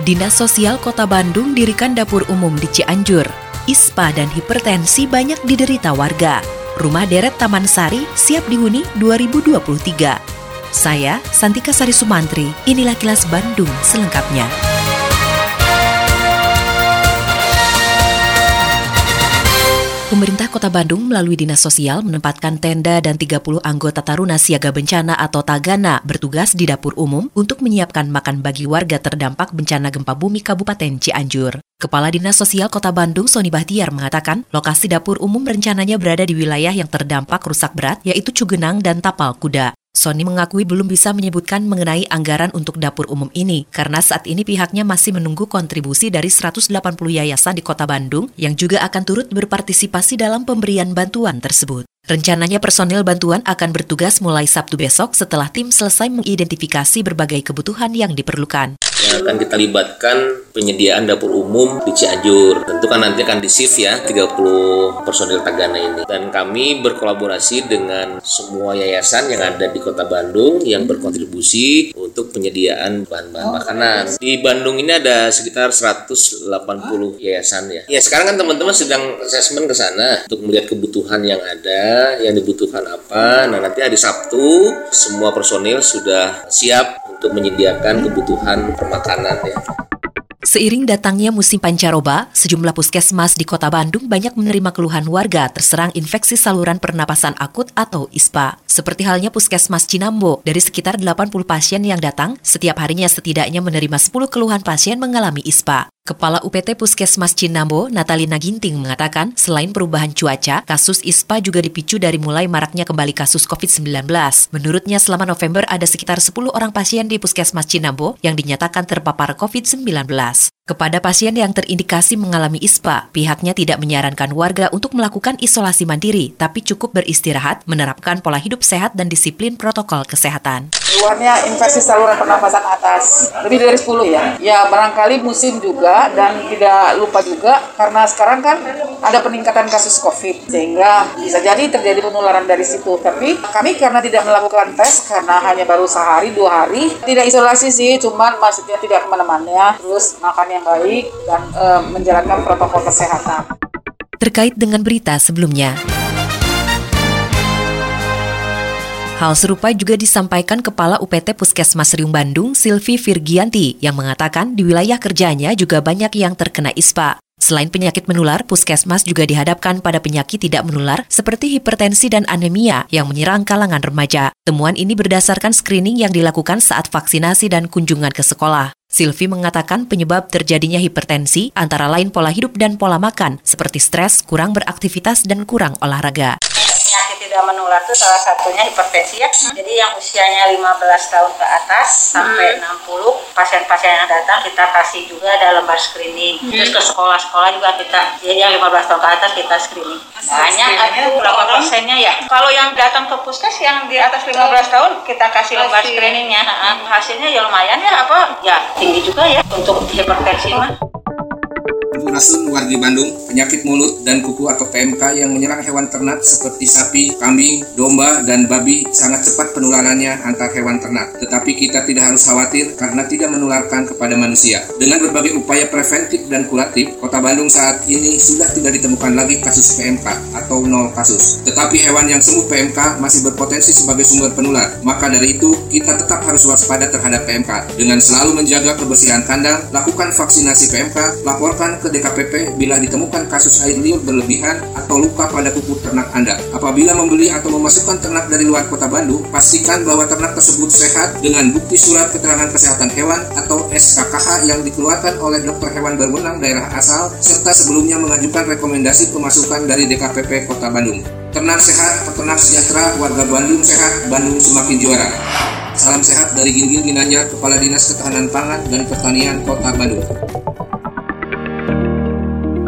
Dinas Sosial Kota Bandung dirikan dapur umum di Cianjur. ISPA dan hipertensi banyak diderita warga. Rumah deret Taman Sari siap dihuni 2023. Saya, Santika Sari Sumantri, inilah kilas Bandung selengkapnya. Pemerintah Kota Bandung melalui Dinas Sosial menempatkan tenda dan 30 anggota Taruna Siaga Bencana atau Tagana bertugas di dapur umum untuk menyiapkan makan bagi warga terdampak bencana gempa bumi Kabupaten Cianjur. Kepala Dinas Sosial Kota Bandung, Sony Bahtiar, mengatakan lokasi dapur umum rencananya berada di wilayah yang terdampak rusak berat, yaitu Cugenang dan Tapal Kuda. Sony mengakui belum bisa menyebutkan mengenai anggaran untuk dapur umum ini karena saat ini pihaknya masih menunggu kontribusi dari 180 yayasan di Kota Bandung yang juga akan turut berpartisipasi dalam pemberian bantuan tersebut. Rencananya personil bantuan akan bertugas mulai Sabtu besok setelah tim selesai mengidentifikasi berbagai kebutuhan yang diperlukan. Yang akan kita libatkan penyediaan dapur umum di Cianjur. Tentu kan nanti akan di shift ya 30 personil Tagana ini. Dan kami berkolaborasi dengan semua yayasan yang ada di Kota Bandung yang berkontribusi untuk penyediaan bahan-bahan makanan. Di Bandung ini ada sekitar 180 yayasan ya. Ya sekarang kan teman-teman sedang asesmen ke sana untuk melihat kebutuhan yang ada yang dibutuhkan apa. Nah nanti hari Sabtu semua personil sudah siap untuk menyediakan kebutuhan permakanan ya. Seiring datangnya musim pancaroba, sejumlah puskesmas di kota Bandung banyak menerima keluhan warga terserang infeksi saluran pernapasan akut atau ISPA. Seperti halnya puskesmas Cinambo, dari sekitar 80 pasien yang datang, setiap harinya setidaknya menerima 10 keluhan pasien mengalami ISPA. Kepala UPT Puskesmas Cinambo, Natalina Ginting, mengatakan selain perubahan cuaca, kasus ISPA juga dipicu dari mulai maraknya kembali kasus COVID-19. Menurutnya selama November ada sekitar 10 orang pasien di Puskesmas Cinambo yang dinyatakan terpapar COVID-19. Kepada pasien yang terindikasi mengalami ISPA, pihaknya tidak menyarankan warga untuk melakukan isolasi mandiri, tapi cukup beristirahat, menerapkan pola hidup sehat dan disiplin protokol kesehatan. Keluarnya infeksi saluran pernapasan atas, lebih dari 10 ya. Ya barangkali musim juga dan tidak lupa juga karena sekarang kan ada peningkatan kasus COVID sehingga bisa jadi terjadi penularan dari situ. Tapi kami karena tidak melakukan tes karena hanya baru sehari dua hari, tidak isolasi sih, cuman maksudnya tidak ke mana-mana, terus makan yang baik dan e, menjalankan protokol kesehatan. Terkait dengan berita sebelumnya, Hal serupa juga disampaikan Kepala UPT Puskesmas Riung Bandung, Silvi Virgianti, yang mengatakan di wilayah kerjanya juga banyak yang terkena ISPA. Selain penyakit menular, puskesmas juga dihadapkan pada penyakit tidak menular seperti hipertensi dan anemia yang menyerang kalangan remaja. Temuan ini berdasarkan screening yang dilakukan saat vaksinasi dan kunjungan ke sekolah. Silvi mengatakan penyebab terjadinya hipertensi antara lain pola hidup dan pola makan, seperti stres, kurang beraktivitas, dan kurang olahraga tidak menular itu salah satunya hipertensi ya. Hmm. Jadi yang usianya 15 tahun ke atas sampai hmm. 60 pasien-pasien yang datang kita kasih juga ada lembar screening. Hmm. Terus ke sekolah-sekolah juga kita ya yang 15 tahun ke atas kita screening. Banyak ada berapa persennya ya. Kalau yang datang ke puskes yang di atas 15 tahun kita kasih lembar screeningnya. Hasilnya ya lumayan ya apa ya tinggi juga ya untuk hipertensi mah. Rasun wargi Bandung, penyakit mulut dan kuku atau PMK yang menyerang hewan ternak seperti sapi, kambing, domba, dan babi sangat cepat penularannya antar hewan ternak. Tetapi kita tidak harus khawatir karena tidak menularkan kepada manusia. Dengan berbagai upaya preventif dan kuratif, kota Bandung saat ini sudah tidak ditemukan lagi kasus PMK atau nol kasus. Tetapi hewan yang sembuh PMK masih berpotensi sebagai sumber penular. Maka dari itu, kita tetap harus waspada terhadap PMK. Dengan selalu menjaga kebersihan kandang, lakukan vaksinasi PMK, laporkan ke DKPP bila ditemukan kasus air liur berlebihan atau luka pada kuku ternak Anda. Apabila membeli atau memasukkan ternak dari luar kota Bandung, pastikan bahwa ternak tersebut sehat dengan bukti surat keterangan kesehatan hewan atau SKKH yang dikeluarkan oleh dokter hewan berwenang daerah asal serta sebelumnya mengajukan rekomendasi pemasukan dari DKPP Kota Bandung. Ternak sehat, peternak sejahtera, warga Bandung sehat, Bandung semakin juara. Salam sehat dari Ginggil Ginanjar, Kepala Dinas Ketahanan Pangan dan Pertanian Kota Bandung.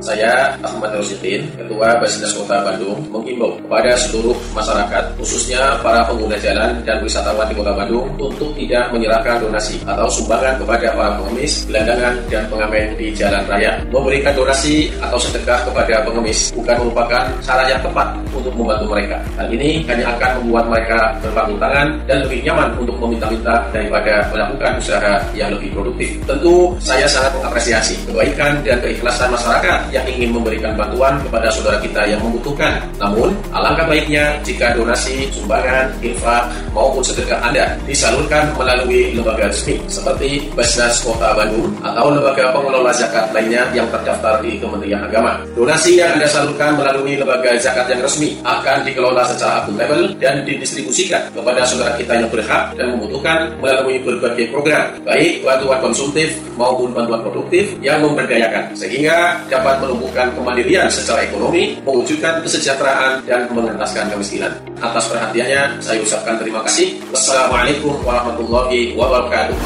Saya Ahmad Rosidin, Ketua Basnas Kota Bandung, menghimbau kepada seluruh masyarakat, khususnya para pengguna jalan dan wisatawan di Kota Bandung, untuk tidak menyerahkan donasi atau sumbangan kepada para pengemis, gelandangan, dan pengamen di jalan raya. Memberikan donasi atau sedekah kepada pengemis bukan merupakan cara yang tepat untuk membantu mereka. Hal ini hanya akan membuat mereka berpanggung tangan dan lebih nyaman untuk meminta-minta daripada melakukan usaha yang lebih produktif. Tentu saya sangat mengapresiasi kebaikan dan keikhlasan masyarakat yang ingin memberikan bantuan kepada saudara kita yang membutuhkan. Namun, alangkah baiknya jika donasi, sumbangan, infak, maupun sedekah Anda disalurkan melalui lembaga resmi seperti Basnas Kota Bandung atau lembaga pengelola zakat lainnya yang terdaftar di Kementerian Agama. Donasi yang Anda salurkan melalui lembaga zakat yang resmi akan dikelola secara akuntabel dan didistribusikan kepada saudara kita yang berhak dan membutuhkan melalui berbagai program, baik bantuan konsumtif maupun bantuan produktif yang memberdayakan, sehingga dapat menumbuhkan kemandirian secara ekonomi, mewujudkan kesejahteraan, dan mengentaskan kemiskinan. Atas perhatiannya, saya ucapkan terima kasih. Wassalamualaikum warahmatullahi wabarakatuh.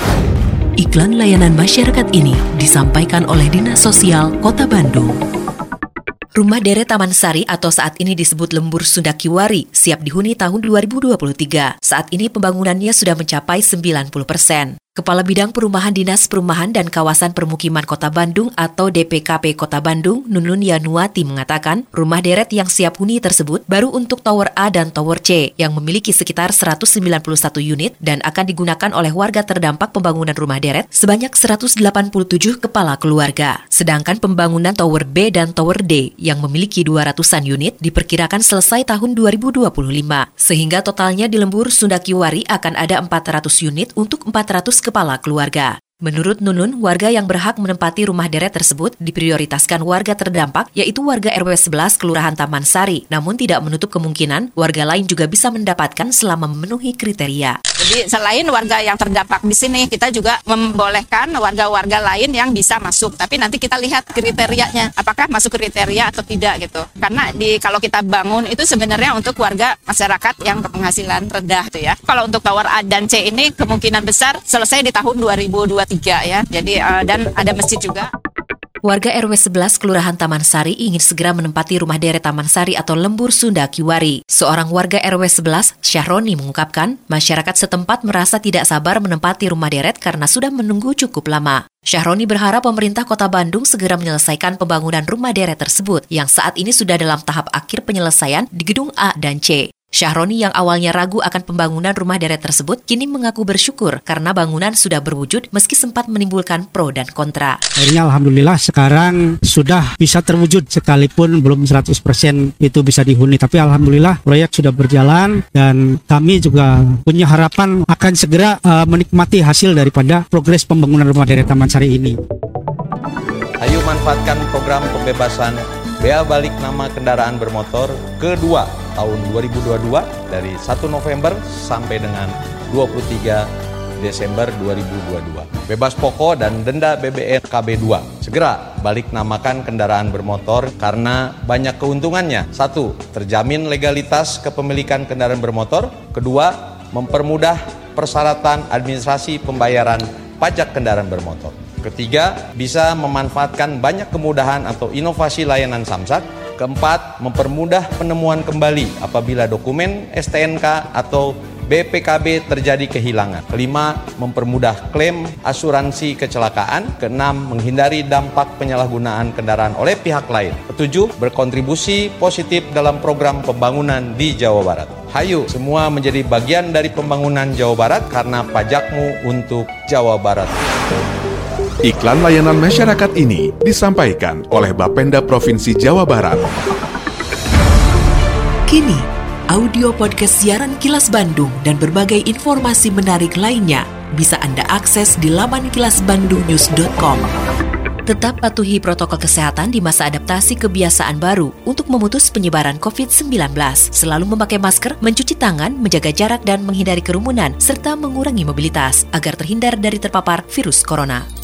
Iklan layanan masyarakat ini disampaikan oleh Dinas Sosial Kota Bandung. Rumah Deret Taman Sari atau saat ini disebut Lembur Sunda Kiwari siap dihuni tahun 2023. Saat ini pembangunannya sudah mencapai 90 persen. Kepala Bidang Perumahan Dinas Perumahan dan Kawasan Permukiman Kota Bandung atau DPKP Kota Bandung, Nunun Yanuati mengatakan, rumah deret yang siap huni tersebut baru untuk Tower A dan Tower C yang memiliki sekitar 191 unit dan akan digunakan oleh warga terdampak pembangunan rumah deret sebanyak 187 kepala keluarga. Sedangkan pembangunan Tower B dan Tower D yang memiliki 200-an unit diperkirakan selesai tahun 2025. Sehingga totalnya di lembur Sundakiwari akan ada 400 unit untuk 400 kepala keluarga. Menurut Nunun, warga yang berhak menempati rumah deret tersebut diprioritaskan warga terdampak, yaitu warga RW 11 Kelurahan Taman Sari. Namun tidak menutup kemungkinan warga lain juga bisa mendapatkan selama memenuhi kriteria. Jadi selain warga yang terdampak di sini, kita juga membolehkan warga-warga lain yang bisa masuk. Tapi nanti kita lihat kriterianya, apakah masuk kriteria atau tidak gitu. Karena di kalau kita bangun itu sebenarnya untuk warga masyarakat yang berpenghasilan rendah tuh ya. Kalau untuk tower A dan C ini kemungkinan besar selesai di tahun 2023 ya. Jadi uh, dan ada masjid juga. Warga RW 11 Kelurahan Taman Sari ingin segera menempati rumah deret Taman Sari atau Lembur Sunda Kiwari. Seorang warga RW 11, Syahroni mengungkapkan, masyarakat setempat merasa tidak sabar menempati rumah deret karena sudah menunggu cukup lama. Syahroni berharap pemerintah kota Bandung segera menyelesaikan pembangunan rumah deret tersebut yang saat ini sudah dalam tahap akhir penyelesaian di gedung A dan C. Syahroni yang awalnya ragu akan pembangunan rumah deret tersebut kini mengaku bersyukur karena bangunan sudah berwujud meski sempat menimbulkan pro dan kontra. Akhirnya Alhamdulillah sekarang sudah bisa terwujud sekalipun belum 100% itu bisa dihuni. Tapi Alhamdulillah proyek sudah berjalan dan kami juga punya harapan akan segera uh, menikmati hasil daripada progres pembangunan rumah deret Taman Sari ini. Ayo manfaatkan program pembebasan bea balik nama kendaraan bermotor kedua tahun 2022 dari 1 November sampai dengan 23 Desember 2022. Bebas pokok dan denda BBM KB2. Segera balik namakan kendaraan bermotor karena banyak keuntungannya. Satu, terjamin legalitas kepemilikan kendaraan bermotor. Kedua, mempermudah persyaratan administrasi pembayaran pajak kendaraan bermotor. Ketiga, bisa memanfaatkan banyak kemudahan atau inovasi layanan Samsat Keempat, mempermudah penemuan kembali apabila dokumen STNK atau BPKB terjadi kehilangan. Kelima, mempermudah klaim asuransi kecelakaan. Keenam, menghindari dampak penyalahgunaan kendaraan oleh pihak lain. Ketujuh, berkontribusi positif dalam program pembangunan di Jawa Barat. Hayu, semua menjadi bagian dari pembangunan Jawa Barat karena pajakmu untuk Jawa Barat. Iklan layanan masyarakat ini disampaikan oleh Bapenda Provinsi Jawa Barat. Kini, audio podcast siaran Kilas Bandung dan berbagai informasi menarik lainnya bisa Anda akses di laman kilasbandungnews.com. Tetap patuhi protokol kesehatan di masa adaptasi kebiasaan baru untuk memutus penyebaran COVID-19. Selalu memakai masker, mencuci tangan, menjaga jarak dan menghindari kerumunan, serta mengurangi mobilitas agar terhindar dari terpapar virus corona.